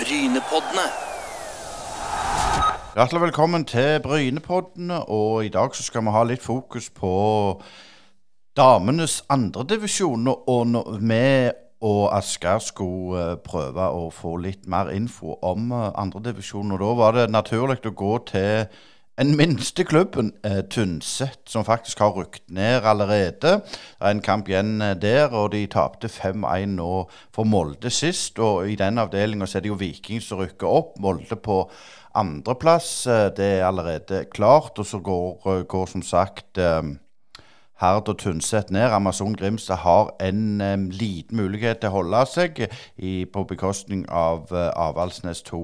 Brynepoddene. Hjertelig velkommen til Brynepoddene, og i dag så skal vi ha litt fokus på damenes andredivisjon. Og vi og Asker skulle eh, prøve å få litt mer info om eh, andredivisjon, og da var det naturlig å gå til den minste klubben, eh, Tynset, som faktisk har rykt ned allerede. Det er en kamp igjen eh, der, og de tapte 5-1 nå for Molde sist. Og i den avdelinga er det jo Viking som rykker opp. Molde på andreplass. Eh, det er allerede klart. Og så går, eh, går som sagt eh, Herd og Tynset ned. Amazon Grimstad har en um, liten mulighet til å holde seg i, på bekostning av uh, Avaldsnes 2.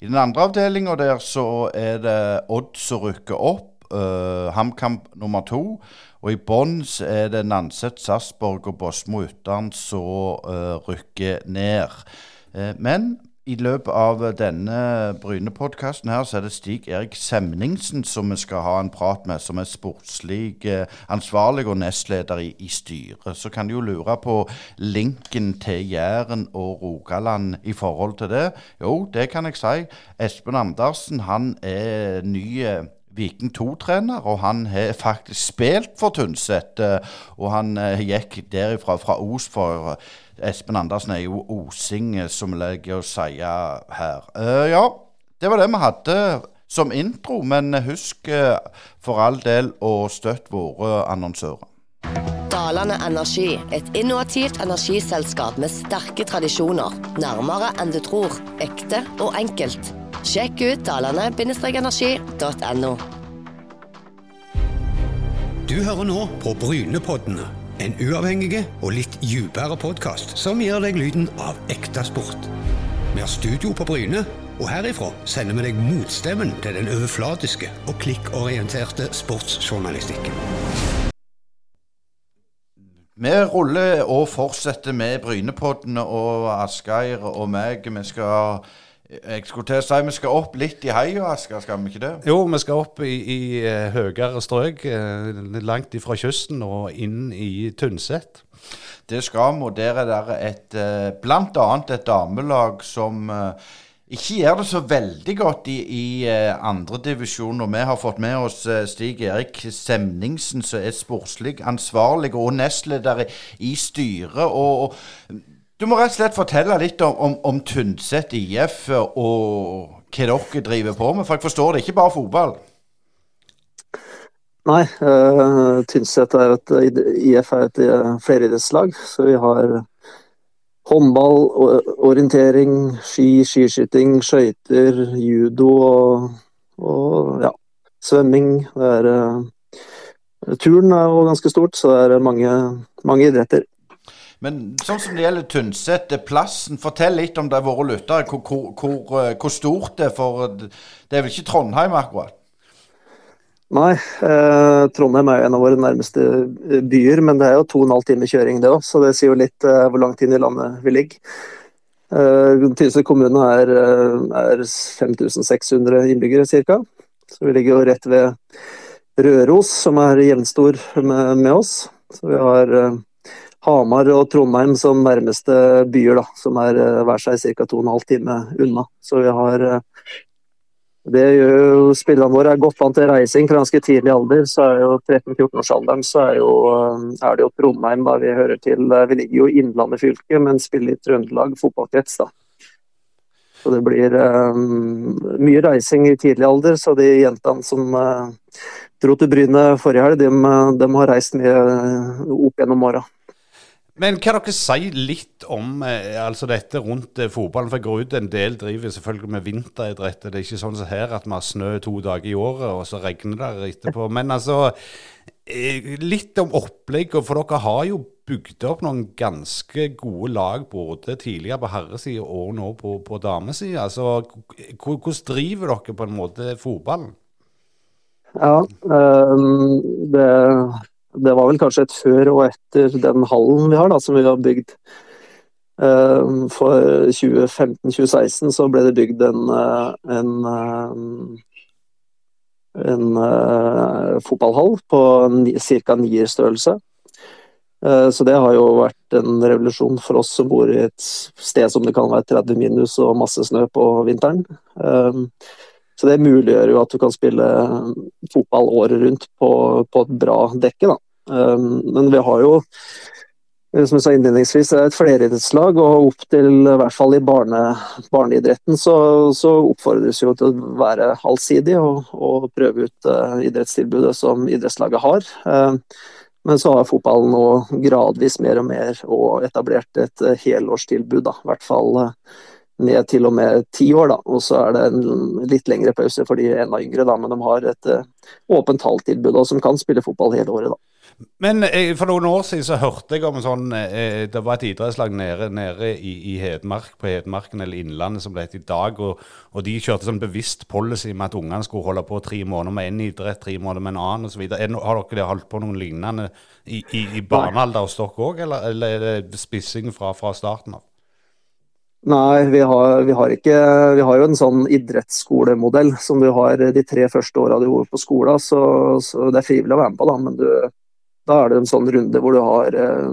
I den andre avdelinga der så er det Odd som rykker opp. Uh, HamKam nummer to. Og i bånn er det Nanset, Sarpsborg og Bosmo Uttern som uh, rykker ned. Eh, men i løpet av denne Bryne-podkasten her, så er det Stig-Erik Semningsen som vi skal ha en prat med, som er sportslig eh, ansvarlig og nestleder i, i styret. Så kan du jo lure på linken til Jæren og Rogaland i forhold til det. Jo, det kan jeg si. Espen Andersen, han er ny eh, Viking 2-trener, og han har faktisk spilt for Tynset. eh, Og han eh, gikk derifra, fra Os, for eh, Espen Andersen er jo osing, som legger å si her. Ja, det var det vi hadde som intro, men husk for all del å støtte våre annonsører. Dalane Energi, et innovativt energiselskap med sterke tradisjoner. Nærmere enn du tror. Ekte og enkelt. Sjekk ut dalane-energi.no. Du hører nå på Brynepoddene, en uavhengig og litt dypere podkast som gir deg lyden av ekte sport. Vi har studio på Bryne, og herifra sender vi deg motstemmen til den overflatiske og klikkorienterte sportsjournalistikken. Vi ruller og fortsetter med Brynepodden og Asgeir og meg. Vi skal Jeg skulle til å si vi skal opp litt i heia, Asgeir, skal vi ikke det? Jo, vi skal opp i, i eh, høyere strøk, eh, langt ifra kysten og inn i Tynset. Det skal vi, og der er det et eh, annet et damelag som ikke gjør det så veldig godt i, i eh, andredivisjon. Og vi har fått med oss eh, Stig-Erik Semningsen, som er sportslig ansvarlig og nestleder i, styret. Og, og du må rett og slett fortelle litt om, om, om Tynset IF og hva dere driver på med. For jeg forstår det ikke bare fotball. Nei, uh, Tynset er et IF er et uh. Så vi har håndball, orientering, ski, skiskyting, skøyter, judo og, og ja, svømming. Det er uh, Turn er jo ganske stort, så det er mange, mange idretter. Men sånn som det gjelder Tynset, plassen Fortell litt om det våre lyttere. Hvor, hvor, eh, hvor stort det er, for det er vel ikke Trondheim akkurat? Nei, eh, Trondheim er jo en av våre nærmeste eh, byer, men det er jo to og en halv time kjøring det òg, så det sier jo litt eh, hvor langt inn i landet vi ligger. Eh, Tynset kommune er, eh, er 5600 innbyggere ca. Så vi ligger jo rett ved Røros, som er jevnstor med, med oss. Så vi har eh, Hamar og Trondheim som nærmeste byer, da, som er hver seg ca. 2 12 time unna. Så vi har eh, det gjør jo spillerne våre er godt vant til reising fra ganske tidlig alder. Så er jo 13-14-årsalderen så er, jo, eh, er det jo Trondheim da vi hører til. Vi ligger jo i Innlandet fylke, men spiller i Trøndelag fotballkrets, da. Så det blir um, mye reising i tidlig alder. Så de jentene som uh, dro til Bryne forrige helg, de, de har reist mye opp gjennom åra. Men kan dere si litt om eh, altså dette rundt eh, fotballen? For jeg går ut en del driver selvfølgelig med vinteridrett. Det er ikke sånn som her at vi har snø to dager i året, og så regner det etterpå. Men altså, eh, litt om opplegget. For dere har jo bygd opp noen ganske gode lag både tidligere på herresida og nå på, på damesida. Altså, hvordan driver dere på en måte fotballen? Ja, ehm, det, det var vel kanskje et før og etter den hallen vi har, da, som vi har bygd. Ehm, For 2015-2016 så ble det bygd en, eh, en, eh, en eh, fotballhall på ca. nierstørrelse. Eh, så det har jo vært en revolusjon for oss som bor i et sted som det kan være 30 minus og masse snø på vinteren. Eh, så det muliggjør jo at du kan spille fotball året rundt på, på et bra dekke. Da. Eh, men vi har jo som jeg sa innledningsvis, et fleridrettslag, og opp til i hvert fall i barne, barneidretten så, så, oppfordres jo til å være allsidig og, og prøve ut uh, idrettstilbudet som idrettslaget har. Uh, men så har fotballen nå gradvis mer og mer og etablert et eh, helårstilbud, da. I hvert fall eh, ned til og med ti år, da. Og så er det en litt lengre pause for de enda yngre, da. Men de har et åpent halvtilbud og som kan spille fotball hele året, da. Men eh, for noen år siden så hørte jeg om en sånn eh, Det var et idrettslag nede, nede i, i, Hedmark, på Hedmarken eller Innlandet som det heter i dag. Og, og, de kjørte sånn bevisst policy med at ungene skulle holde på tre måneder med én idrett, tre måneder med en annen osv. Har dere holdt på noen lignende i, i, i barnealder hos dere òg, eller, eller, er det spissing fra, fra starten av? Nei, vi har, vi har, ikke Vi har jo en sånn idrettsskolemodell som du har de tre første åra du går på skolen. Så, så, det er frivillig å være med på, da, men du, da er det en sånn runde hvor du har eh,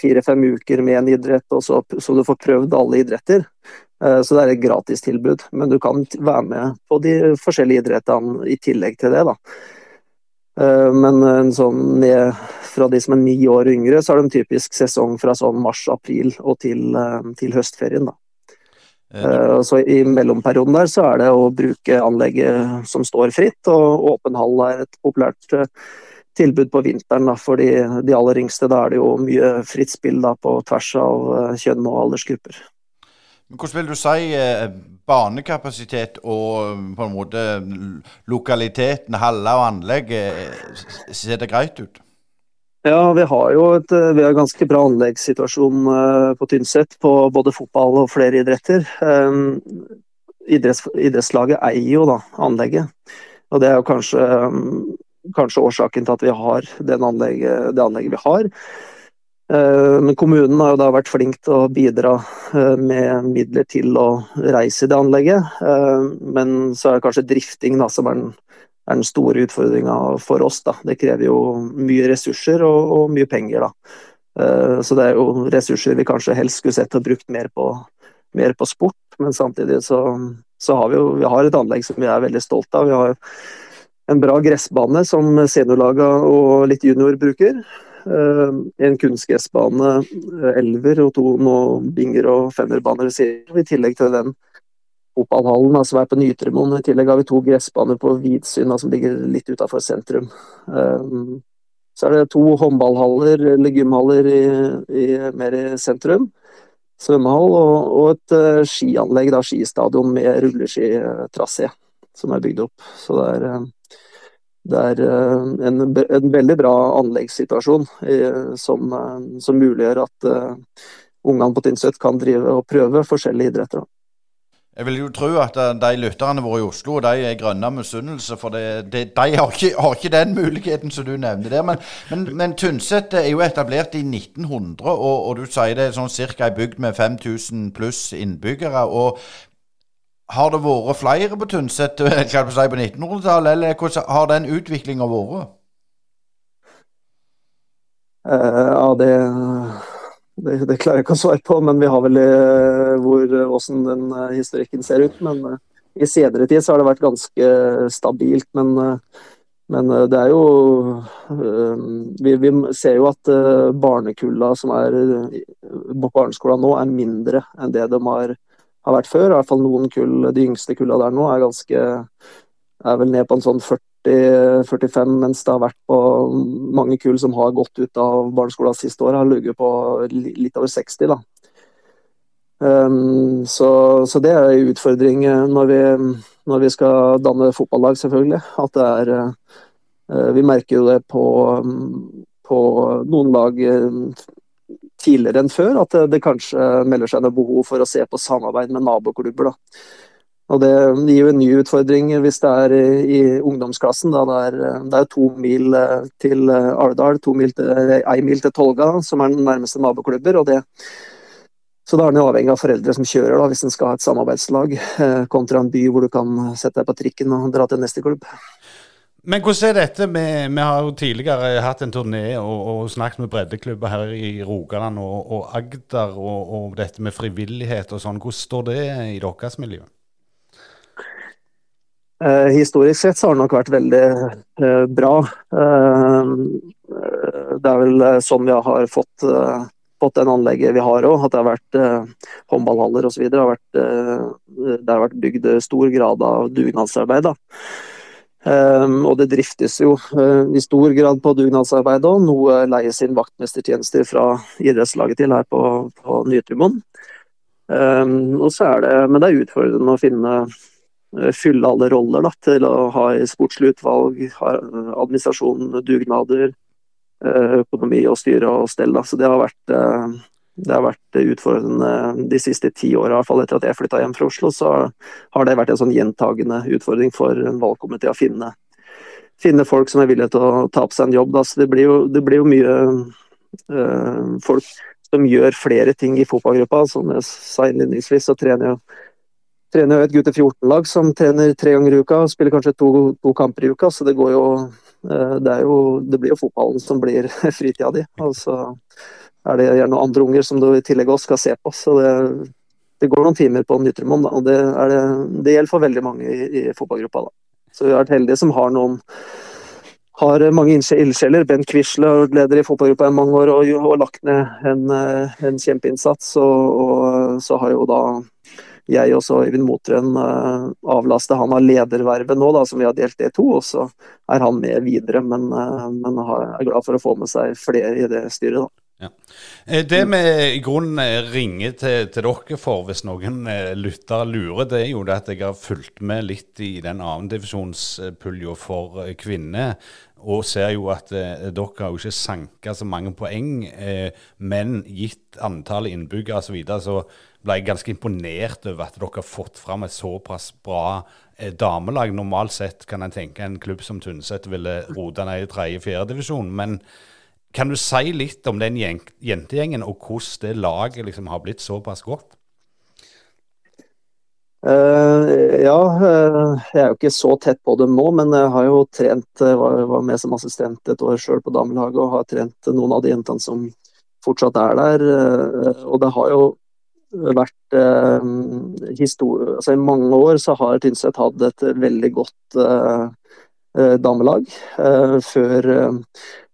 fire-fem uker med en idrett, og så, så, du får prøvd alle idretter. Eh, så det er et gratistilbud. Men du kan være med på de forskjellige idrettene i tillegg til det. da. Eh, men en sånn fra de som er ni år yngre, så er det en typisk sesong fra sånn mars-april og til, til, høstferien. da. Så I mellomperioden der så er det å bruke anlegget som står fritt, og åpen hall er et populært tilbud på vinteren da, for de, de, aller yngste. Da er det jo mye fritt spill da, på tvers av uh, kjønn og aldersgrupper. Men hvordan vil du si eh, banekapasitet og eh, på en måte lokaliteten, haller og anlegg, eh, ser det greit ut? Ja, vi har jo et vi har ganske bra anleggssituasjon på Tynset på både fotball og flere idretter. Um, idretts, idrettslaget eier jo da anlegget. Og det er jo kanskje um, kanskje årsaken til at vi har anlegget, det anlegget vi har. Eh, men kommunen har jo da vært flink til å bidra eh, med midler til å reise det anlegget. Eh, men så er det kanskje drifting da, som er den, er den store utfordringa for oss. Da. Det krever jo mye ressurser og, og, mye penger. Da. Så det er jo ressurser vi kanskje helst skulle sett og brukt mer på, mer på sport. Men samtidig så, så har vi jo vi har et anlegg som vi er veldig stolt av. Vi har en bra gressbane som seniorlaga og litt junior bruker. Eh, en kunstgressbane, eh, elver og to nå binger og femmerbaner i tillegg til den fotballhallen som er på Nytremoen. I tillegg har vi to gressbaner på Vidsyn som ligger litt utafor sentrum. Eh, så er det to håndballhaller, eller gymhaller, i, i, mer i sentrum. Svømmehall og, og et skianlegg, da, skistadion med rulleskitrasé, som er bygd opp. Så det er det er eh, en, en veldig bra anleggssituasjon som, eh, som muliggjør at ungene på Tynset kan drive og prøve forskjellige idretter. Jeg vil jo tro at de lytterne våre i Oslo de er grønne av misunnelse, for de, de, de har ikke, har ikke, den muligheten som du nevnte der. Men, men, men Tynset er jo etablert i 1900, og, og du sier det er sånn ca. ei bygd med 5000 pluss innbyggere. og har det vært flere på Tynset si på 1900-tallet, eller hvordan har den utviklinga vært? Uh, ja, det, det, det, klarer jeg ikke å svare på, men vi har vel uh, hvor, hvordan den uh, historikken ser ut. Men uh, i senere tid så har det vært ganske stabilt. Men, men det er jo vi, vi, ser jo at barnekulla som er på barneskolen nå, er mindre enn det de har har vært før. I hvert fall noen kull, de yngste kulla der nå er ganske er vel ned på en sånn 40-45, mens det har vært på mange kull som har gått ut av barneskolen siste år, har ligget på litt over 60. da. Um, så, så, det er en utfordring eh, når vi, når vi skal danne fotballag, selvfølgelig. At det er uh, Vi merker jo det på, på noen lag uh, tidligere enn før, at det, kanskje melder seg noe behov for å se på samarbeid med naboklubber. Da. Og Det gir jo en ny utfordring hvis det er i, ungdomsklassen. Da. Det, er, det er to mil eh, til Arendal, én mil til, Tolga, som er den nærmeste naboklubber. og det så da er den avhengig av foreldre som kjører, da, hvis en skal ha et samarbeidslag, eh, kontra en by hvor du kan sette deg på trikken og dra til neste klubb. Men hvordan er dette med Vi har jo tidligere hatt en turné og, og snakket med breddeklubber her i Rogaland og, og Agder, og, og, dette med frivillighet og sånn. Hvordan står det i deres miljø? Eh, historisk sett så har det nok vært veldig eh, bra. Eh, det er vel sånn vi har fått, eh, fått den anlegget vi har òg. At det har vært eh, håndballhaller osv. Det, har eh, det har vært bygd stor grad av dugnadsarbeid. da. Um, og det driftes jo uh, i stor grad på dugnadsarbeid òg. Noe leies inn vaktmestertjenester fra idrettslaget til her på, på og så er det, men det er utfordrende å finne uh, fylle alle roller da, til å ha sportslig utvalg, ha, uh, administrasjon, dugnader, økonomi og styre og stell. Da. Så det har vært det har vært utfordrende de siste ti åra, i hvert fall etter at jeg flytta hjem fra Oslo. Så har det vært en sånn gjentagende utfordring for en valgkomité å finne, finne, folk som er villige til å ta på seg en jobb. Da. Så det blir jo, det blir jo mye øh, folk som gjør flere ting i fotballgruppa. Som jeg sa innledningsvis, så trener jeg trener et gutte 14-lag som trener tre ganger i uka og spiller kanskje to, to kamper i uka. Så det jo det, jo, det blir jo fotballen som blir fritida di. Altså, er det gjerne andre unger som du i tillegg også skal se på. Så det, det går noen timer på Nytremoen, og det, det, det, gjelder for veldig mange i, i fotballgruppa. Da. Så vi har vært heldige som har noen har mange ildsjeler. Bent Quisle har leder i fotballgruppa i mange år og, og lagt ned en, en kjempeinnsats. Og, og, så har jo da jeg og Øyvind Motren uh, avlastet han av ledervervet nå, da, som vi har delt det to. Og så er han med videre, men, uh, men er glad for å få med seg flere i det styret. da. Ja. Eh, det vi i grunnen eh, ringer til, til, dere for, hvis noen lytter lyttere lurer, det er jo det at jeg har fulgt med litt i den annendivisjonspulja for kvinner. Og ser jo at eh, dere har jo ikke sanka så mange poeng, eh, men gitt antallet innbyggere osv., så, videre, så ble jeg ganske imponert over at dere har fått fram et såpass bra eh, damelag. Normalt sett kan en tenke en klubb som Tynset ville rota ned i tredje-fjerde divisjon. men kan du si litt om den jentegjengen, og hvordan det laget liksom har blitt såpass godt? Uh, ja, uh, jeg er jo ikke så tett på dem nå, men jeg har jo trent, uh, var, var, med som assistent et år sjøl på damelaget og har trent noen av de jentene som fortsatt er der. og det har jo vært altså I mange år så har Tynset hatt et veldig godt damelag. før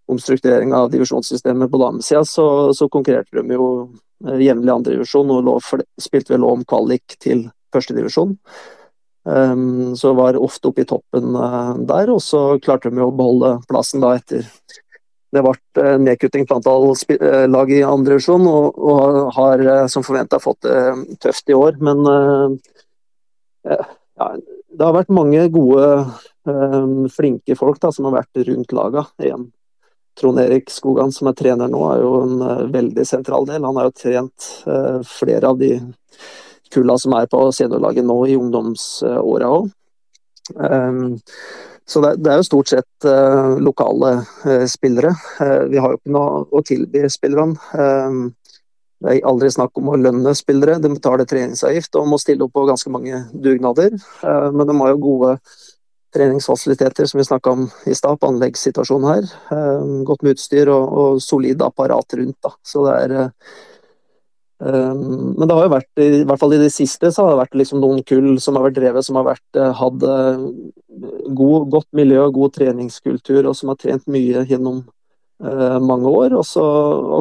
omstrukturering av divisjonssystemet på damesida, så, så konkurrerte de jo eh, jevnlig andredivisjon og lå, spilte vel om kvalik til førstedivisjon. Um, så var ofte oppe i toppen uh, der, og så klarte de å beholde plassen da etter det ble uh, nedkutting på antall lag i andredivisjon, og, og har som forventa fått det tøft i år. Men ja, det har vært mange gode, flinke folk da, som har vært rundt laga igjen. Trond Erik Skogan, som er trener nå, er jo en uh, veldig sentral del. Han har jo trent uh, flere av de kulla som er på seniorlaget nå i ungdomsåra òg. Um, så det, er jo stort sett uh, lokale spillere. vi har jo ikke noe å tilby spillerne. Um, det er aldri snakk om å lønne spillere. De betaler treningsavgift og må stille opp på ganske mange dugnader. men de har jo gode treningsfasiliteter, som vi snakka om i stad, på anleggssituasjonen her. Eh, godt med utstyr og, og solid apparat rundt. Da. Så det er um, Men det har jo vært, i hvert fall i det siste, så har det vært liksom noen kull som har vært drevet, som har vært, hatt god, godt miljø og god treningskultur, og som har trent mye gjennom uh, mange år. Og så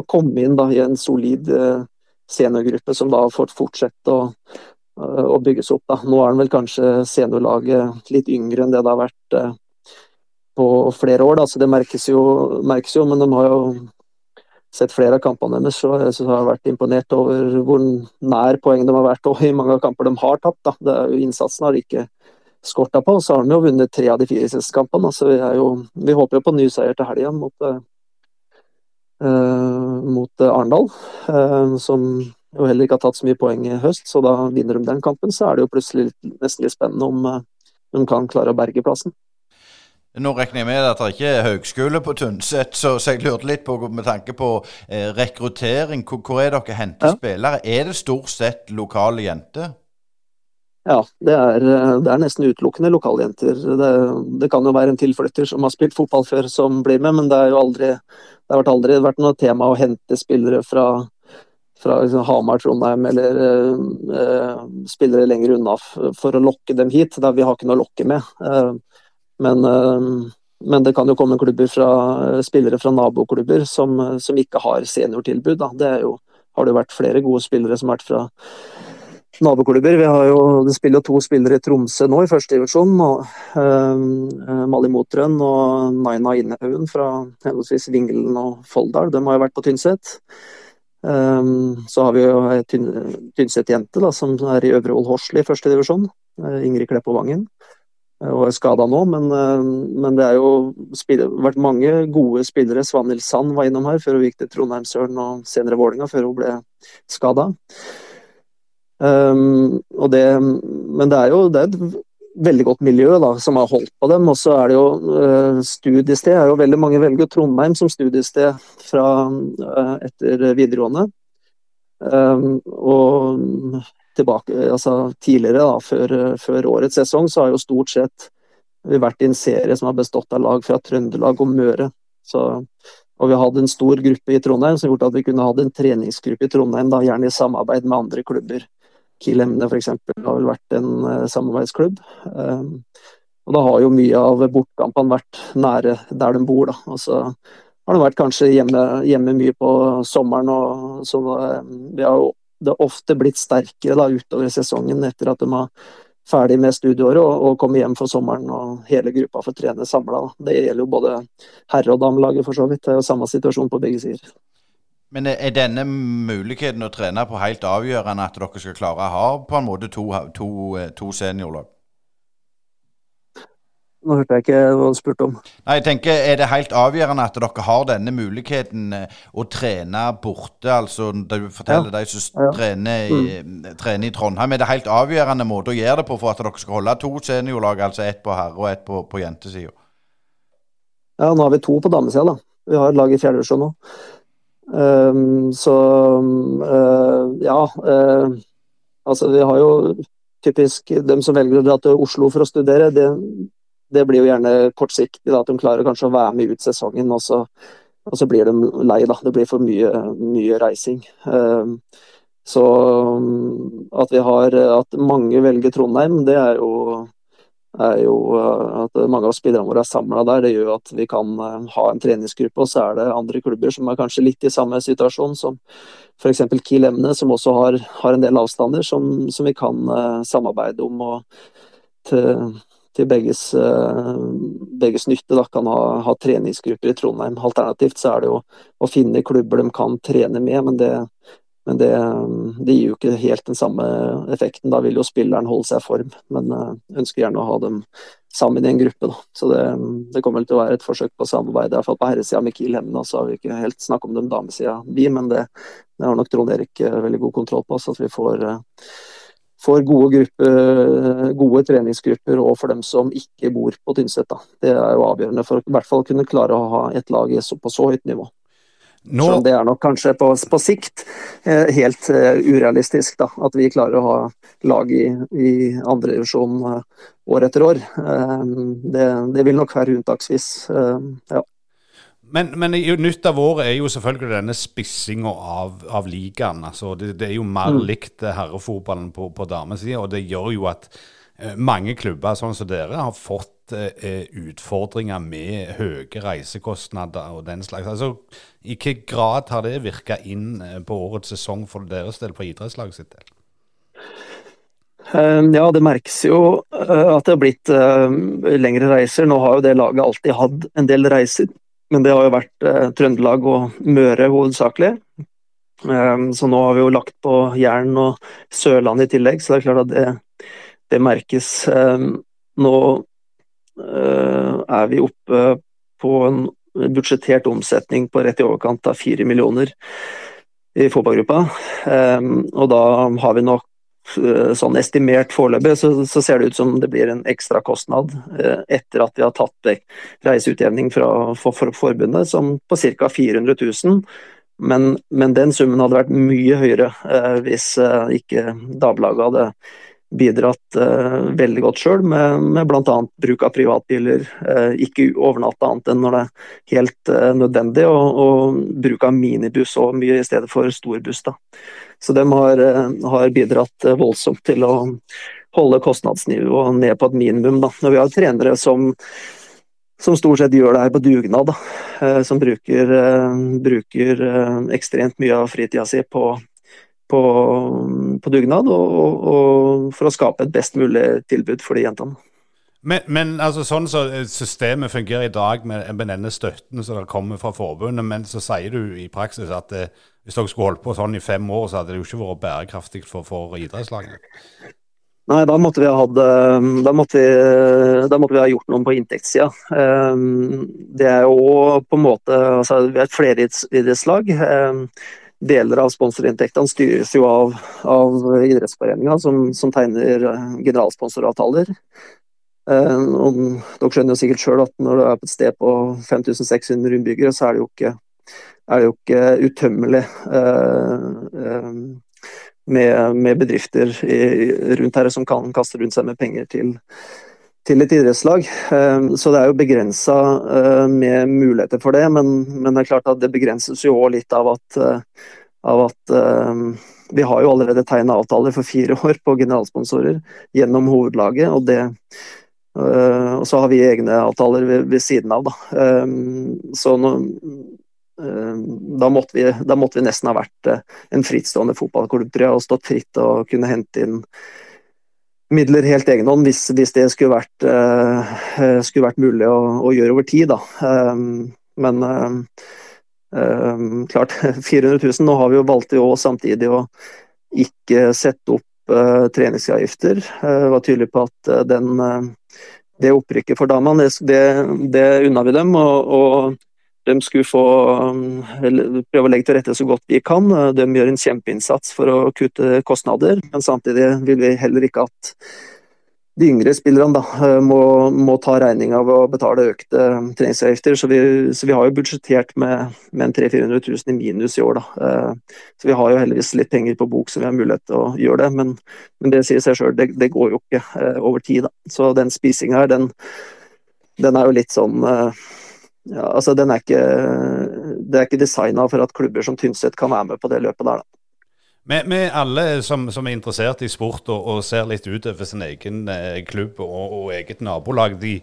å komme inn da, i en solid uh, seniorgruppe som da har fått fortsette å Eh, å bygges opp. Da. Nå er han vel kanskje seniorlaget litt yngre enn det det har vært eh, på flere år, da. så det merkes jo, merkes jo, men de har jo sett flere av kampene deres, så jeg synes jeg har vært imponert over hvor nær poeng de har vært, og i mange av kamper de har tapt. Da. Det er jo Innsatsen har ikke skorta på, så har de jo vunnet tre av de fire siste kampene. Så vi, jo, vi håper jo på ny seier til helga mot, uh, mot Arendal, uh, som og heller ikke har tatt så mye poeng i høst, så da vinner de den kampen, så er det jo plutselig nesten litt spennende om eh, de kan klare å berge plassen. Nå regner jeg med at det ikke er høgskole på Tynset, så, jeg lurte litt på med tanke på eh, rekruttering. Hvor, hvor, er dere henter ja. spillere? Er det stort sett lokale jenter? Ja, det er, det er nesten utelukkende lokaljenter. Det, det, kan jo være en tilflytter som har spilt fotball før som blir med, men det er jo aldri, det har aldri vært noe tema å hente spillere fra, fra liksom Hamar, Trondheim eller uh, spillere lenger unna for å lokke dem hit. Da, vi har ikke noe å lokke med. Uh, men, uh, men, det kan jo komme klubber fra, spillere fra naboklubber som, som ikke har seniortilbud. Da. Det jo, har det jo vært flere gode spillere som har vært fra naboklubber. Vi har jo, det spiller to spillere i Tromsø nå i første divisjon. Uh, Mali Motrøen og Naina Innehaugen fra henholdsvis Vingelen og Folldal. De har jo vært på Tynset. Um, så har vi jo ei Tynset-jente som er i Øvre Ål Horsli i første divisjon. Uh, Ingrid Kleppo Vangen. Uh, og er skada nå, men, men, det er jo vært mange gode spillere. Svanhild Sand var innom her før hun gikk til Trondheimsøren og senere Vålinga før hun ble skada. Um, det, men det er jo det er et veldig godt miljø da, som har holdt på dem. Og så er det jo uh, studiested. er jo Veldig mange velger Trondheim som studiested fra, uh, etter videregående. Um, og tilbake, altså tidligere, da, før, før, årets sesong, så har jo stort sett vi vært i en serie som har bestått av lag fra Trøndelag og Møre. Så, og vi hatt en stor gruppe i Trondheim som gjort at vi kunne hatt en treningsgruppe i Trondheim, da, gjerne i samarbeid med andre klubber. Kiel Emne f.eks. har vel vært en uh, samarbeidsklubb. Um, og da har jo mye av bortkampene vært nære der de bor. da. Og så har de vært kanskje hjemme, hjemme mye på sommeren. og så vi har jo det har ofte blitt sterkere da utover sesongen etter at de var ferdig med studieåret og, og kommer hjem for sommeren og hele gruppa får trene samla. Det gjelder jo både herre- og damelaget for så vidt. Det er jo samme situasjon på begge sider. Men er denne muligheten å trene på helt avgjørende at dere skal klare å ha på en måte to, to, to seniorlag? Nå hørte jeg ikke hva du spurte om. Nei, jeg tenker, Er det helt avgjørende at dere har denne muligheten eh, å trene borte? altså Du forteller ja. de som ja. trener, i, mm. trener, i, Trondheim. Er det helt avgjørende måte å gjøre det på for at dere skal holde to seniorlag? Altså ett på herre- og ett på, på jentesida? Ja, nå har vi to på damesida. Vi har et lag i fjerdedivisjon nå. Um, så uh, ja. Uh, altså vi har jo typisk dem som velger å dra til Oslo for å studere. Det, det blir jo gjerne kortsiktig, da, at de klarer kanskje å være med ut sesongen. Og så, og så blir de lei, da. Det blir for mye, mye reising. Um, så at vi har at mange velger Trondheim, det er jo er jo eh, at mange av spillerne våre er samla der. Det gjør at vi kan eh, ha en treningsgruppe, og så er det andre klubber som er kanskje litt i samme situasjon, som f.eks. Kiel Emne, som også har, har, en del avstander som, som vi kan uh, samarbeide om. og til, til begges, begges, nytte da, kan ha, ha, treningsgrupper i Trondheim. Alternativt så er det jo å finne klubber de kan trene med, men det, men det, det, gir jo ikke helt den samme effekten. Da vil jo spilleren holde seg i form, men uh, ønsker gjerne å ha dem sammen i en gruppe. Da. Så det, det kommer til å være et forsøk på samarbeid. I hvert fall på herresida med Kiel Hemne, så har vi ikke helt snakket om dem damesida, vi, men det, det, har nok Trond Erik uh, veldig god kontroll på, så at vi får, får gode, gruppe, gode, treningsgrupper og for dem som ikke bor på Tynset. Det er jo avgjørende for i hvert fall kunne klare å ha et lag på så høyt nivå. Nå... Så det er nok kanskje på, på sikt eh, helt eh, urealistisk da, at vi klarer å ha lag i, i andredivisjon eh, år etter år. Eh, det, det, vil nok være unntaksvis. Uh, ja. Men, men nytt av året er jo selvfølgelig denne spissinga av, av ligaen. Altså, det, det, er jo mer mm. likt herrefotballen på, på damesida, og det gjør jo at mange klubber sånn som dere har fått eh, utfordringer med høye reisekostnader og den slags. Altså, I hvilken grad har det virka inn eh, på årets sesong for deres del, på idrettslaget sitt del? Ehm, ja, det merkes jo eh, at det har blitt lengre reiser. Nå har jo det laget alltid hatt en del reiser, men det har jo vært Trøndelag og Møre hovedsakelig. Så nå har vi jo lagt på Jæren og Sørlandet i tillegg, så det er klart at det, det merkes. Nå Eh, er vi oppe på en budsjettert omsetning på rett i overkant av fire millioner i fotballgruppa. Og da har vi nok eh, sånn estimert foreløpig, så, så, ser det ut som det blir en ekstra kostnad eh, etter at vi har tatt reiseutjevning fra for, for forbundet, som på ca. 400 000. Men, men, den summen hadde vært mye høyere eh, hvis eh, ikke Dagbladet hadde bidratt eh, veldig godt sjøl, med, med bl.a. bruk av privatbiler. Eh, ikke overnatte annet enn når det er helt eh, nødvendig, og, og, bruk av minibuss og mye i stedet for storbuss. Da. Så de har, har, bidratt voldsomt til å holde kostnadsnivået ned på et minimum. Da. Når vi har trenere som, som stort sett gjør det her på dugnad, da. som bruker, bruker ekstremt mye av fritida si på på, på dugnad, og, og, for å skape et best mulig tilbud for de jentene. Men, men altså, sånn så systemet fungerer i dag med, med denne støtten som kommer fra forbundet, men så sier du i praksis at det, hvis dere skulle holdt på sånn i fem år, så hadde det jo ikke vært bærekraftig for, for idrettslagene? Nei, da måtte vi ha hatt da måtte vi, da måtte vi ha gjort noe på inntektssida. Det er jo på en måte altså, Vi er et fleridrettslag. Deler av sponsorinntektene styres jo av, av idrettsforeninga, som, som, tegner eh, generalsponsoravtaler. Eh, og dere skjønner jo sikkert sjøl at når du er på et sted på 5600 innbyggere, så er det jo ikke, er det jo ikke utømmelig eh, eh, med, med, bedrifter i, rundt her som kan kaste rundt seg med penger til, til et idrettslag. Eh, så det er jo begrensa eh, med muligheter for det, men, men, det er klart at det begrenses jo òg litt av at, eh, av at vi har jo allerede tegna avtaler for fire år på generalsponsorer gjennom hovedlaget, og det og så har vi egne avtaler ved, ved siden av, da. Så nå, da måtte, vi, da måtte vi nesten ha vært en frittstående fotballklubb, tror jeg, og stått fritt og kunne hente inn midler helt egen hånd hvis, hvis, det skulle vært, uh, skulle vært mulig å, å, gjøre over tid. Da. Um, men um, um, klart, 400 000. Nå har vi jo valgt i år samtidig å ikke sette opp uh, treningsavgifter. Uh, var tydelig på at den, det opprykket for damene, det, det, det unna vi dem. og, og de skulle få prøve å legge til rette så godt vi kan. De gjør en kjempeinnsats for å kutte kostnader, men samtidig vil vi heller ikke at de yngre spillerne da, må, må ta regninga ved å betale økte treningsavgifter. Så vi, så vi har jo budsjettert med, med 300 000-400 000 i minus i år. Da. Så vi har jo heldigvis litt penger på bok så vi har mulighet til å gjøre det. Men, men det sier seg sjøl, det, det, går jo ikke eh, over tid. Da. Så den spisinga her, den, den er jo litt sånn eh, ja, altså den er ikke, det er ikke designa for at klubber som Tynset kan være med på det løpet der. da. Med, alle som, som, er interessert i sport og, og ser litt utover sin egen eh, klubb og, og, eget nabolag, de,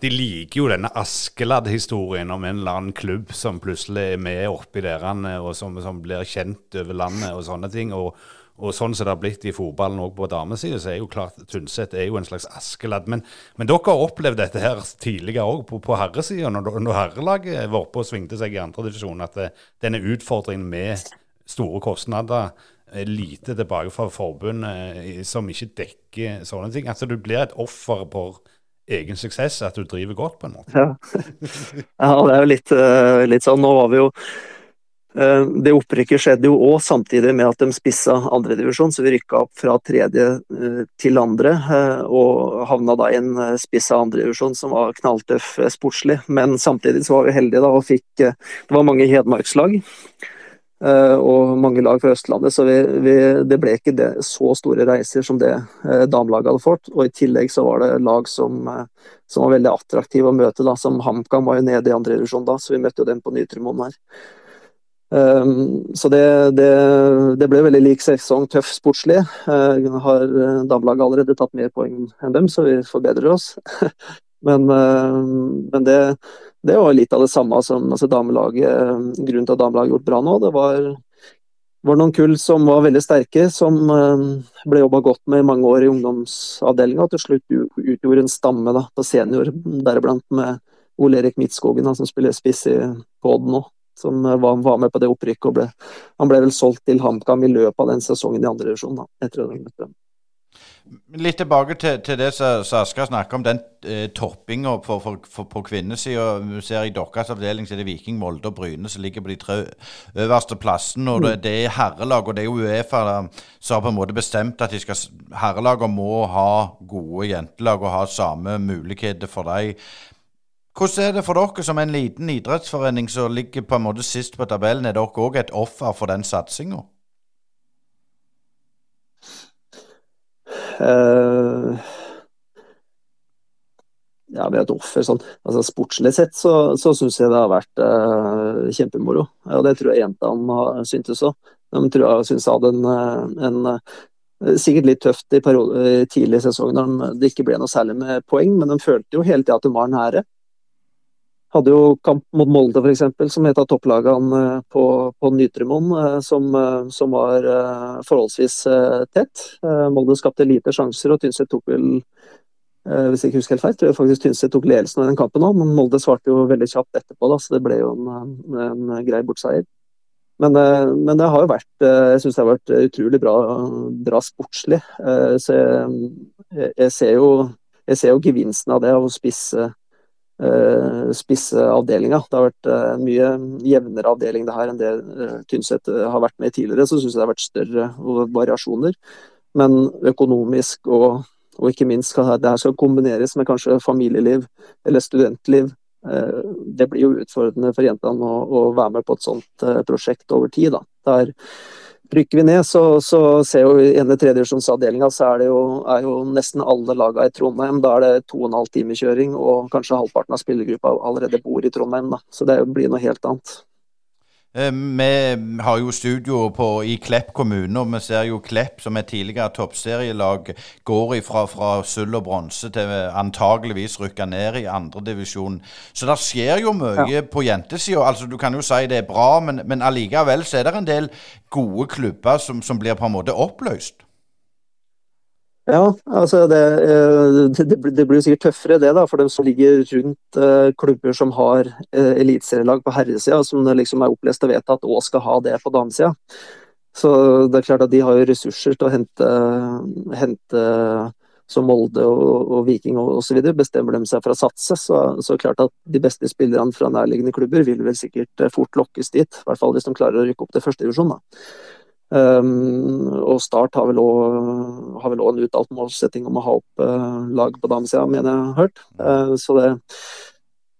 de, liker jo denne Askeladd-historien om en eller annen klubb som plutselig er med oppi derene, og som, som, blir kjent over landet og sånne ting. og og sånn som det har blitt i fotballen òg på damesida, så er jo klart Tynset er jo en slags Askeladd. Men, men, dere har opplevd dette her tidligere òg på, på herresida, når, når herrelaget var oppe og svingte seg i andredivisjon, at det, denne utfordringen med store kostnader er lite tilbake fra forbundet eh, som ikke dekker sånne ting. Altså du blir et offer for egen suksess, at du driver godt, på en måte. Ja, ja det er jo litt, eh, litt sånn. Nå var vi jo Eh, det opprykket skjedde jo òg samtidig med at de spissa andredivisjon, så vi rykka opp fra tredje eh, til andre. Eh, og havna da i en spissa andredivisjon som var knalltøff sportslig. Men samtidig så var vi heldige da og fikk Det var mange hedmarkslag. Og mange lag fra Østlandet, så vi, vi, det ble ikke det, så store reiser som det damelaget hadde fått. Og i tillegg så var det lag som, som var veldig attraktive å møte, da, som HamKam var jo nede i andre divisjon da, så vi møtte jo dem på Nytremoen her. Um, så det, det, det, ble veldig lik sesong, tøff sportslig. Uh, har eh, damelaget allerede tatt mer poeng enn dem, så vi forbedrer oss. men, uh, men det, det, var litt av det samme som altså damelaget Grunnen til at damelaget har gjort bra nå, det var, var noen kull som var veldig sterke, som ble jobba godt med i mange år i ungdomsavdelinga, og til slutt utgjorde en stamme da, på senior, deriblant med Ole Erik Midtskogen, som spiller spiss i Odd nå som var, var, med på det opprykket. og ble, Han ble vel solgt til HamKam i løpet av den sesongen i andre divisjon. Litt tilbake til, til det som Aska snakker om, den eh, toppinga på kvinnesida. Vi ser I deres avdeling så er det Viking, Molde og Bryne som ligger på de tre øverste plassene. og det, mm. det, er herrelag, og det er Uefa som har på en måte bestemt at de skal, herrelagene må ha gode jentelag og ha samme muligheter for dem. Hvordan er det for dere som en liten idrettsforening som ligger på en måte sist på tabellen? Er dere òg et offer for den satsinga? Uh, ja, vi er et offer sånn. Altså, sportslig sett så, så syns jeg det har vært uh, kjempemoro. Og det tror jeg jentene syntes òg. De tror jeg syns hadde en, eh, en eh, Sikkert litt tøft i, periode, tidlig i sesongen når det ikke ble noe særlig med poeng, men de følte jo hele tida at de var nære. Hadde jo kamp mot Molde f.eks., som het av topplagene på, på Nytremoen, som, som, var forholdsvis tett. Molde skapte lite sjanser, og Tynset tok vel Eh, hvis jeg ikke husker helt feil, tror jeg faktisk Tynset tok ledelsen av den kampen òg, men Molde svarte jo veldig kjapt etterpå, da, så det ble jo en, en grei bortseier. Men, eh, men, det har jo vært eh, Jeg syns det har vært utrolig bra, bra sportslig. Så jeg, jeg, ser jo, jeg, ser jo, gevinsten av det, av å spisse, spisse avdelinga. Det har vært mye jevnere avdeling det her enn det Tynset har vært med tidligere. Så syns jeg det har vært større variasjoner. Men økonomisk og og ikke minst skal det her skal kombineres med kanskje familieliv eller studentliv. Eh, det blir jo utfordrende for jentene å, å være med på et sånt eh, prosjekt over tid. Da. Der rykker vi ned, så, så ser jo i ene tredjedivisjonsavdelinga så er det jo, er jo nesten alle lagene i Trondheim. Da er det to og en halv time kjøring, og kanskje halvparten av spillergruppa allerede bor i Trondheim. Da. Så det blir noe helt annet. Eh, vi har jo studio på, i Klepp kommune, og vi ser jo Klepp, som er tidligere toppserielag, går ifra fra sølv og bronse til antageligvis rykke ned i andredivisjon. Så det skjer jo mye ja. på jentesida. Altså, du kan jo si det er bra, men, men allikevel så er det en del gode klubber som, som blir på en måte oppløst. Ja, altså det, eh, det, det, blir jo sikkert tøffere det, da, for dem som ligger rundt uh, klubber som har uh, eliteserielag på herresida, som liksom er opplest og vedtatt og skal ha det på damesida. Så det er klart at de har jo ressurser til å hente, hente som Molde og, og Viking osv. Bestemmer de seg for å satse, så, så klart at de beste spillerne fra nærliggende klubber vil vel sikkert fort lokkes dit. I hvert fall hvis de klarer å rykke opp til førstedivisjon. Um, og Start har vel òg en uttalt målsetting om å ha opp uh, lag på damesida, mener jeg har hørt. Uh, så det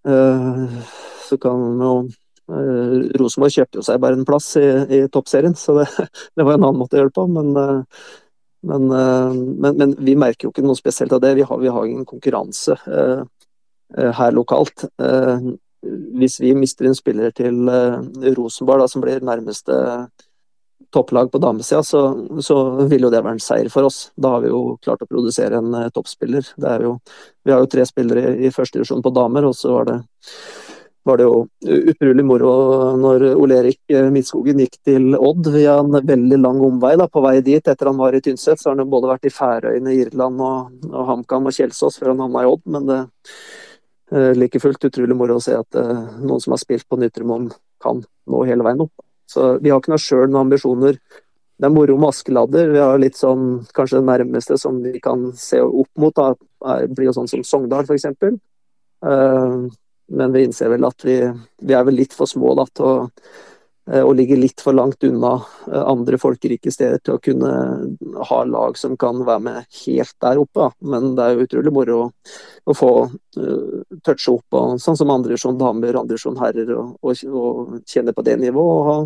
uh, Så kan jo Rosenborg kjøpte jo seg bare en plass i, i toppserien, så det, det, var en annen måte å gjøre det på. Men, men, men, men, vi merker jo ikke noe spesielt av det. Vi har, vi har ingen konkurranse her lokalt. hvis vi mister en spiller til Rosenborg, da, som blir nærmeste topplag på damesida, så, så vil jo det være en seier for oss. Da har vi jo klart å produsere en uh, toppspiller. Jo, vi har jo tre spillere i, i første divisjon på damer, og så var det, var det jo utrolig moro når Ole Erik eh, Midtskogen gikk til Odd via en veldig lang omvei da, på vei dit. Etter han var i Tynset, så har han både vært i Færøyene, Irland og, og HamKam og Kjelsås før han havna i Odd. Men det uh, like fullt utrolig moro å se at noen som har spilt på Nytremoen, kan nå hele veien opp. Så vi har ikke noe sjøl noen ambisjoner. Det er moro med Askeladder. Vi har litt sånn, kanskje det nærmeste som vi kan se opp mot, da, blir jo sånn som Sogndal f.eks. Uh, men vi innser vel at vi, vi er vel litt for små da, til å Eh, og ligger litt for langt unna eh, andre folkerike steder til å kunne ha lag som kan være med helt der oppe. Men det er jo utrolig moro å, å få uh, touche opp, og, sånn som andre som damer, andre som herrer, og, og, og, kjenne på det nivået. og ha,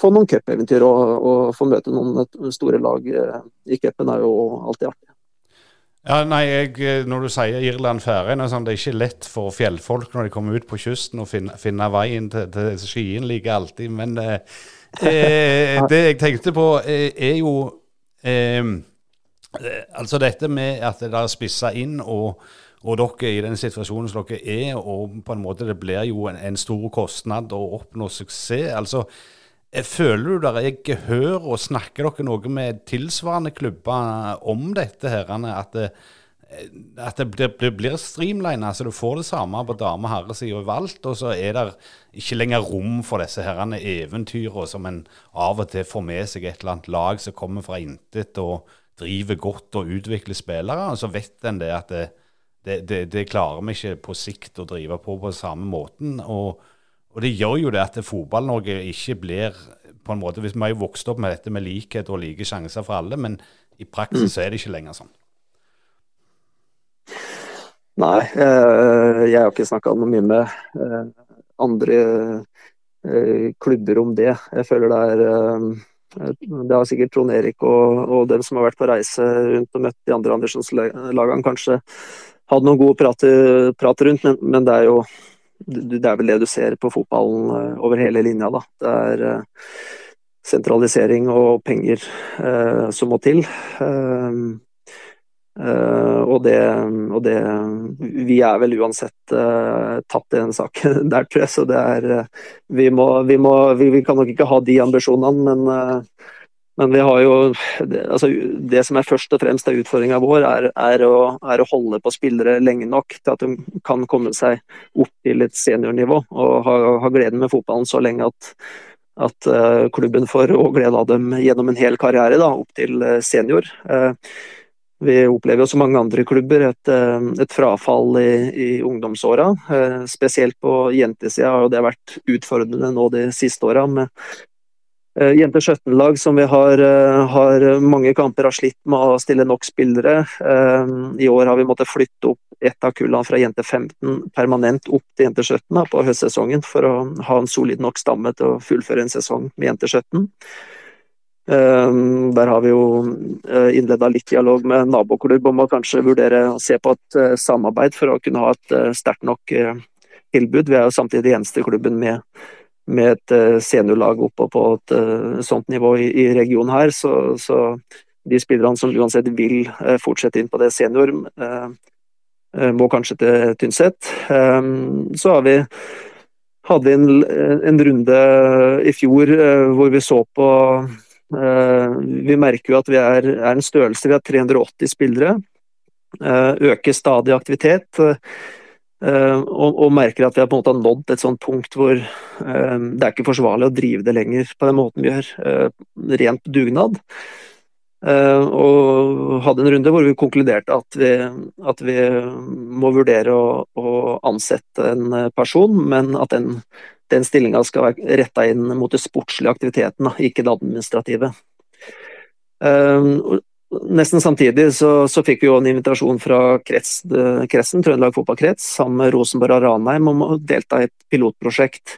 få noen cupeventyr og, og få møte noen store lag i cupen er jo alltid artig. Ja, nei, jeg, eh, Når du sier Irland Færøyene, sånn, det er ikke lett for fjellfolk når de kommer ut på kysten og finne, finne veien til, til skien like alltid. Men eh, eh, det jeg tenkte på, eh, er jo eh, Altså dette med at det er spissa inn, og, og, dere i den situasjonen som dere er, og på en måte det blir jo en, en stor kostnad å oppnå suksess. altså Eh, føler du der jeg hører og snakker dere noe med tilsvarende klubber om dette? her, At det, eh, at det, det blir streamlina, så du får det samme på dame- og herresida overalt. Og så er det ikke lenger rom for disse herrene eventyrene som en av og til får med seg et eller annet lag som kommer fra intet og driver godt og utvikler spillere. Og så vet en det at det, det klarer vi ikke på sikt å drive på på samme måten. og og det gjør jo det at Fotball-Norge ikke blir på en måte, hvis Vi har jo vokst opp med dette med likhet og like sjanser for alle, men i praksis mm. er det ikke lenger sånn. Nei, eh, jeg har ikke snakka noe mye med eh, andre eh, klubber om det. Jeg føler det er det har sikkert Trond Erik og, og dem som har vært på reise rundt og møtt de andre Andersens-lagene, kanskje hatt noen gode prater, prater rundt, men, men, det er jo det er vel det du ser på fotballen over hele linja. da. Det er sentralisering og penger eh, som må til. Uh, Uh, og, det, og, det, Vi er vel uansett uh, tapt i den saken der, tror jeg. Så det er vi, må, vi, må, vi, vi, kan nok ikke ha de ambisjonene, men, men vi har jo altså, det, som er først og fremst er utfordringa vår, er, er, å, er, å, holde på spillere lenge nok til at de kan komme seg opp til et seniornivå og ha, ha gleden med fotballen så lenge at at uh, klubben får glede av dem gjennom en hel karriere, da, opp til uh, senior. Uh, vi opplever jo som mange andre klubber et, et frafall i, i ungdomsåra. Spesielt på jentesida har det vært utfordrende nå de siste åra med Jenter 17-lag som vi har, har, mange kamper har slitt med å stille nok spillere. I år har vi måttet flytte opp ett av kullene fra jente 15 permanent opp til jente 17 da, på høstsesongen for å ha en solid nok stamme til å fullføre en sesong med jente 17. Um, der har vi jo innleda litt dialog med naboklubb om å kanskje vurdere å se på et samarbeid for å kunne ha et sterkt nok tilbud. Vi er jo samtidig eneste klubben med, med et uh, seniorlag oppe på et uh, sånt nivå i, i regionen her. Så, så, de spillerne som uansett vil fortsette inn på det senior, Eh, må kanskje til Tynset. Så vi hadde vi en, en, runde i fjor eh, hvor vi så på eh, Vi merker jo at vi er, er en størrelse. Vi har 380 spillere. Øker stadig aktivitet. Og, og, merker at vi har på en måte nådd et sånt punkt hvor det er ikke forsvarlig å drive det lenger på den måten vi gjør. Rent dugnad. Og hadde en runde hvor vi konkluderte at vi, at vi må vurdere å, å, ansette en person, men at den, den stillinga skal være retta inn mot den sportslige aktiviteten, ikke det administrative. Nesten samtidig så, så, fikk vi jo en invitasjon fra krets, kretsen, Trøndelag fotballkrets, sammen med Rosenborg og Ranheim om å delta i et pilotprosjekt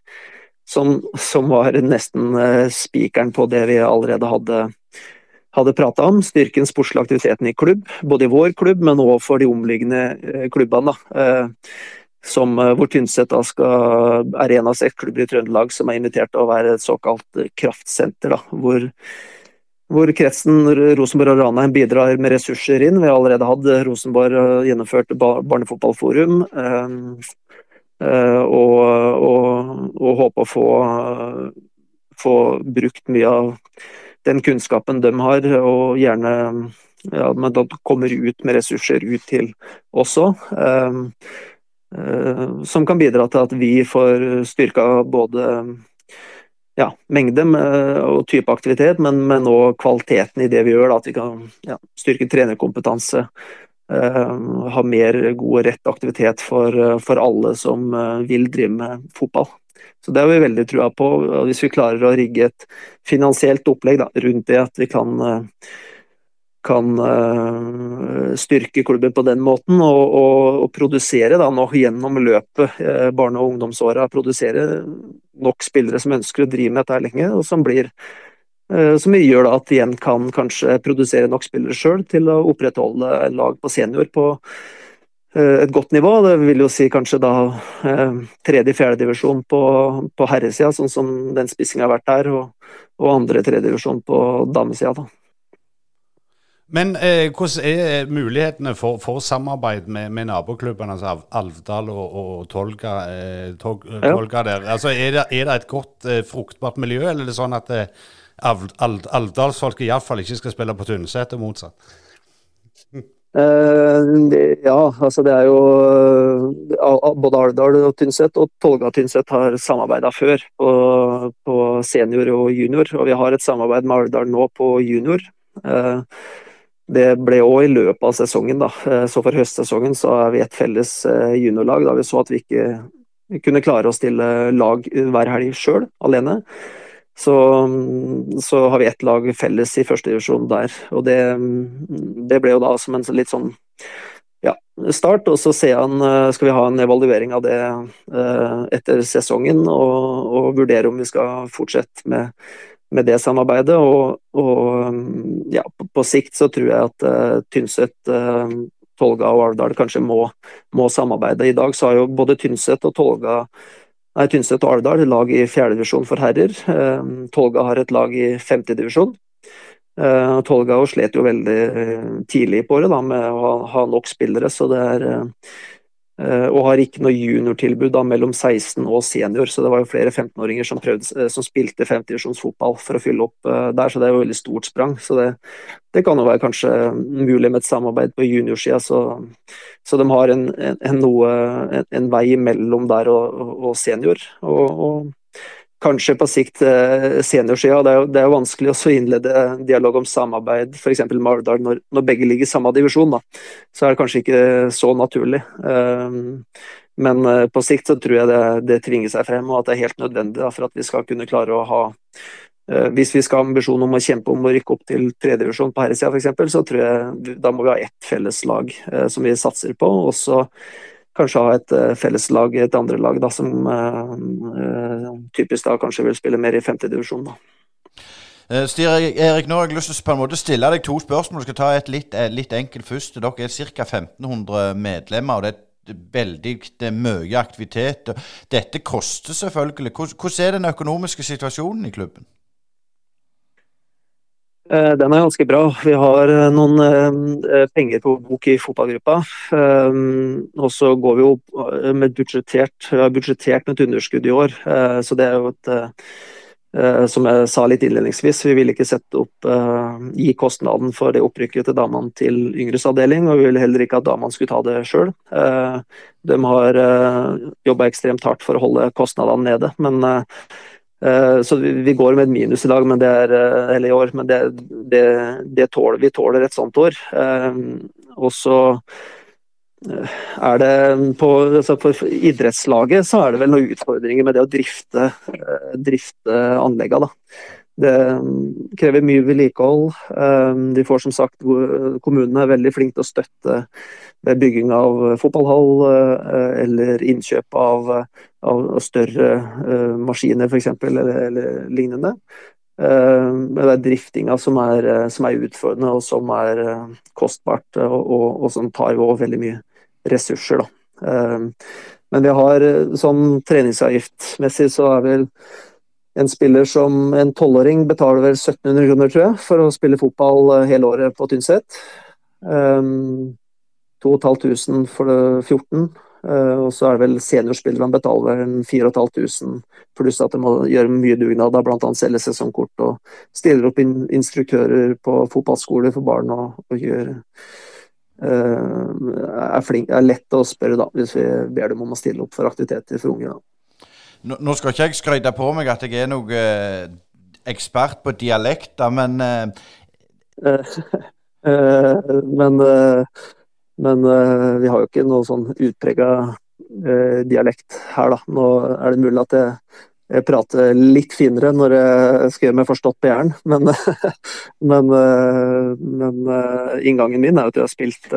som, som var nesten uh, spikeren på det vi allerede hadde hadde prata om. Styrken sportslige aktiviteten i klubb, både i vår klubb, men òg for de omliggende eh, klubbene. da som, eh, hvor Tynset da skal, er en av seks klubber i Trøndelag som er invitert til å være et såkalt kraftsenter. Da, hvor, hvor kretsen Rosenborg og Ranheim bidrar med ressurser inn. Vi har allerede hatt Rosenborg gjennomført barnefotballforum. Og, og, og håper å få, få brukt mye av den kunnskapen de har, og gjerne ja, men da kommer ut med ressurser ut til også. Eh, eh, som kan bidra til at vi får styrka både ja, mengde og type aktivitet, men, men også kvaliteten i det vi gjør. Da, at vi kan ja, styrke trenerkompetanse. Uh, ha mer god og rett aktivitet for, for alle som uh, vil drive med fotball. Så Det har vi veldig trua på. Hvis vi klarer å rigge et finansielt opplegg da, rundt det, at vi kan, eh, kan uh, styrke klubben på den måten, og, og, og produsere da, nå gjennom løpet, uh, barne- og ungdomsåra, produsere nok spillere som ønsker å drive med dette lenge, og som blir uh, som gjør da at igjen kan kanskje produsere nok spillere sjøl til å opprettholde lag på senior på Eh, et godt nivå. Det vil jo si kanskje da eh, tredje-fjerdedivisjon på, på herresida, sånn som den spissinga har vært der, og, og andre tredjedivisjon på damesida. da. Men eh, hvordan er mulighetene for, for samarbeid med, med, naboklubbene, altså Alvdal og, og Tolga, eh, tog, eh, Tolga der? Altså, er, det, er det et godt, eh, fruktbart miljø, eller er det sånn at eh, Alvdalsfolket iallfall ikke skal spille på Tynset og motsatt? Uh, ja, altså det er jo uh, Både Alvdal og Tynset og Tolga Tynset har samarbeida før på, på, senior og junior, og vi har et samarbeid med Alvdal nå på junior. Uh, det ble òg i løpet av sesongen, da. Så for høstsesongen så er vi et felles juniorlag, da vi så at vi ikke kunne klare å stille lag hver helg sjøl, alene. Så, så, har vi ett lag felles i førstedivisjon der. Og det, det, ble jo da som en litt sånn ja, start. Og så han, eh, skal vi ha en evaluering av det eh, etter sesongen og, og vurdere om vi skal fortsette med, med det samarbeidet. Og, og ja, på, på, sikt så tror jeg at uh, Tynset, uh, Tolga og Alvdal kanskje må, må, samarbeide. I dag så har jo både Tynset og Tolga Nei, Tynset og Alvdal lag i fjerdedivisjon for herrer. Uh, Tolga har et lag i femtedivisjon. Uh, Tolga slet jo veldig tidlig på året da, med å ha, ha nok spillere, så det er og har ikke noe juniortilbud mellom 16 og senior, så det var jo flere 15-åringer som, eh, som spilte femtedivisjonsfotball for å fylle opp uh, der, så det er jo veldig stort sprang. Så det, det kan jo være kanskje mulig med et samarbeid på juniorsida, så, så de har en, en, en, noe, en vei mellom der og, og senior. Og, og, kanskje på sikt eh, seniorsida. Det, det, er jo vanskelig å innlede dialog om samarbeid f.eks. med Alvdal når, når, begge ligger i samme divisjon. Da. Så er det kanskje ikke så naturlig. Um, men uh, på sikt så tror jeg det, det, tvinger seg frem, og at det er helt nødvendig da, for at vi skal kunne klare å ha uh, Hvis vi skal ha ambisjon om å kjempe om å rykke opp til tredjedivisjon på herresida f.eks., så tror jeg da må vi ha ett felles lag som vi satser på. og så kanskje ha et uh, felleslag, et andre lag da, som uh, typisk da kanskje vil spille mer i femtedivisjon. Stier Erik, nå har jeg lyst til å på en måte stille deg to spørsmål. Du skal ta et litt, litt enkelt først. Dere er ca. 1500 medlemmer. og det er veldig det er mye aktivitet. Dette koster selvfølgelig. Hvordan er den økonomiske situasjonen i klubben? Eh, den er ganske bra. Vi har eh, noen eh, penger på bok i fotballgruppa. Og så går vi jo med budsjettert, vi har budsjettert med et underskudd i år. Så det er jo et Som jeg sa litt innledningsvis, vi vil ikke sette opp gi kostnaden for det opprykket til damene til yngres avdeling, og vi vil heller ikke at damene skulle ta det sjøl. De har jobba ekstremt hardt for å holde kostnadene nede, men så vi går med et minus i dag, men det er, eh, eller i år, men det, det, det tåler, vi tåler et sånt år. Eh, og så er det på altså For idrettslaget så er det vel noen utfordringer med det å drifte, drifte anleggene. Det krever mye vedlikehold. De får som sagt Kommunene er veldig flinke til å støtte ved bygging av fotballhall eller innkjøp av av, større maskiner f.eks. Eller, eller lignende. Det er driftinga som er, som er, utfordrende og som er kostbart, og, og, og, som tar jo veldig mye ressurser. men vi har sånn treningsavgiftmessig så er vel en spiller som en tolvåring betaler vel 1700 kroner, tror jeg, for å spille fotball hele året på Tynset. Um, 2500 for det 14, Eh, og så er det vel seniorspillerne betaler vel 4500, pluss at de må gjøre mye dugnad, bl.a. selge sesongkort og stiller opp instruktører på fotballskoler for barn og, og gjør uh, er, flink, er lett å spørre da, hvis vi ber dem om å stille opp for aktiviteter for unge. Nå, nå, skal ikke jeg skryte på meg at jeg er noe uh, ekspert på dialekter, men uh... Men men uh, vi har jo ikke noe sånn utprega dialekt her, da. Nå er det mulig at jeg, jeg prater litt finere når jeg skal gjøre meg forstått på Jæren, men, men, men inngangen min er jo at jeg har spilt,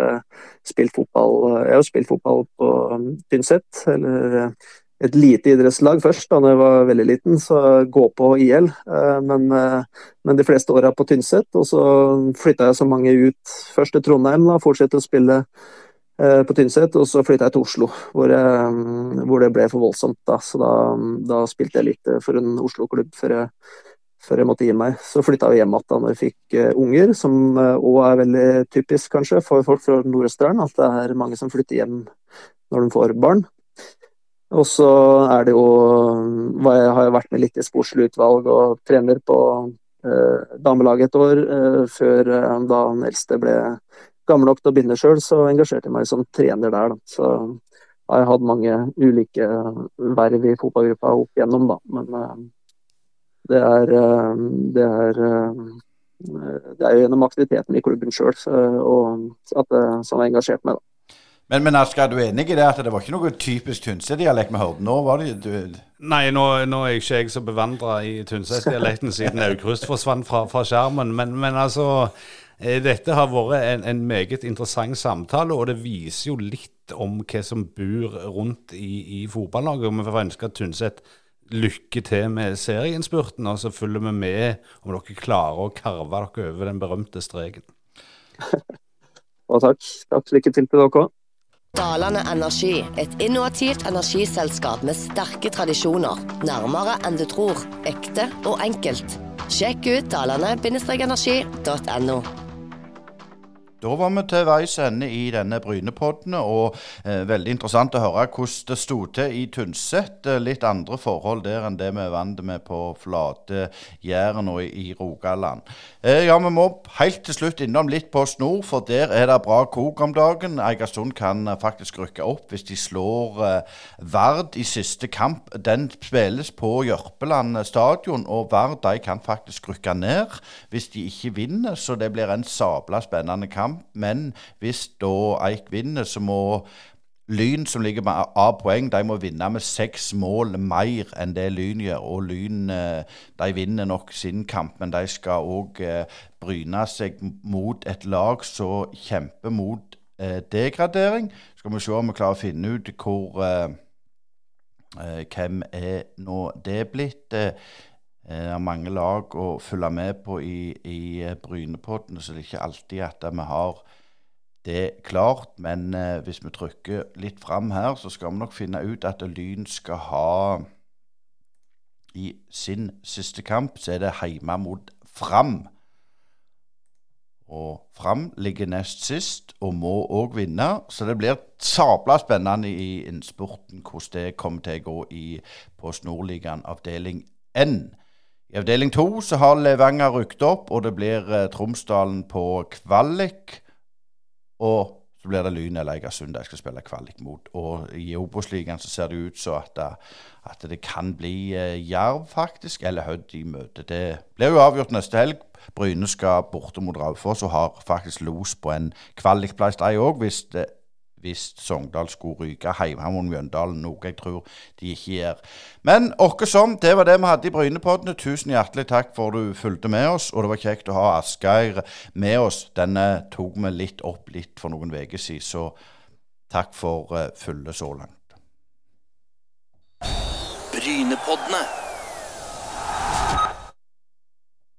spilt fotball Jeg har jo spilt fotball på um, Tynset, eller et lite idrettslag først, da jeg var veldig liten, så gå på IL. Eh, men, eh, men de fleste åra på Tynset. Og så flytta jeg så mange ut først til Trondheim, da, fortsette å spille eh, på Tynset. Og så flytta jeg til Oslo, hvor, jeg, hvor, det ble for voldsomt. Da. Så da, da spilte jeg litt for en Oslo-klubb før før jeg måtte gi meg. Så flytta jeg hjem igjen når jeg fikk unger, som òg er veldig typisk kanskje for folk fra Nord-Østerdalen, at det er mange som flytter hjem når de får barn. Og så er det jo Jeg har vært med litt i sportslig utvalg og trener på eh, damelaget et år. Eh, før eh, da han eldste ble gammel nok til å begynne sjøl, så engasjerte jeg meg som trener der. Da. Så har jeg hatt mange ulike verv i fotballgruppa opp igjennom, da. Men eh, det er, eh, det er eh, det er jo gjennom aktiviteten i klubben sjøl som har engasjert meg. da. Men, men Asker, er du enig i det at det var ikke noe typisk Tynset-dialekt vi hørte? Nå var det du... Nei, nå, nå, er ikke jeg så bevandra i Tynset-dialekten siden Aukrust forsvant fra, fra skjermen. Men, men, altså, eh, dette har vært en, en, meget interessant samtale, og det viser jo litt om hva som bor rundt i, i fotballaget. Vi får ønske at Tynset lykke til med serieinnspurten, og så følger vi med om dere klarer å karve dere over den berømte streken. Og takk. Takk. Lykke til til dere òg. Dalane Energi, et innovativt energiselskap med sterke tradisjoner. Nærmere enn du tror. Ekte og enkelt. Sjekk ut dalane-energi.no. Da var vi til veis ende i denne Brynepodden, og eh, veldig interessant å høre hvordan det sto til i Tynset. Eh, litt andre forhold der enn det vi er vant med på flate Jæren og i, i Rogaland. Eh, ja, vi må helt til slutt innom litt på Snor, for der er det bra kok om dagen. Eigersund kan eh, faktisk rykke opp hvis de slår eh, Vard i siste kamp. Den spilles på Jørpeland stadion, og Vard de kan faktisk rykke ned hvis de ikke vinner, så det blir en sabla spennende kamp. Men hvis da Eik vinner, så må Lyn, som ligger med A-poeng, de må vinne med seks mål mer enn det Lyn gjør. Og Lyn eh, de vinner nok sin kamp, men de skal òg eh, bryne seg mot et lag som kjemper mot eh, degradering. Skal vi se om vi klarer å finne ut hvor Hvem er nå det blitt? Det er mange lag å følge med på i, i Brynepodden, så det er ikke alltid at vi har det er klart. Men eh, hvis vi trykker litt fram her, så skal vi nok finne ut at Lyn skal ha I sin siste kamp så er det hjemme mot Fram. Og Fram ligger nest sist og må òg vinne, så det blir sabla spennende i innspurten hvordan det kommer til å gå i Post Nordligaen avdeling N. I avdeling to så har Levanger rykket opp, og det blir eh, Tromsdalen på kvalik. Og så blir det Lyn eller Egersund de skal spille kvalik mot. Og i Obos-ligaen så ser det ut så at, at det kan bli eh, Jerv, faktisk, eller Hødd i møte. Det blir jo avgjort neste helg. Bryne skal borte mot Raufoss og har faktisk los på en kvalikplass, de òg, hvis det hvis Sogndal skulle ryke hjemme mot Mjøndalen, noe jeg tror de ikke gjør. Men åkke som, det var det vi hadde i Brynepoddene. Tusen hjertelig takk for du fulgte med oss, og det var kjekt å ha Asgeir med oss. Denne tok vi litt opp litt for noen uker siden, så takk for uh, fulle så langt. Brynepoddene.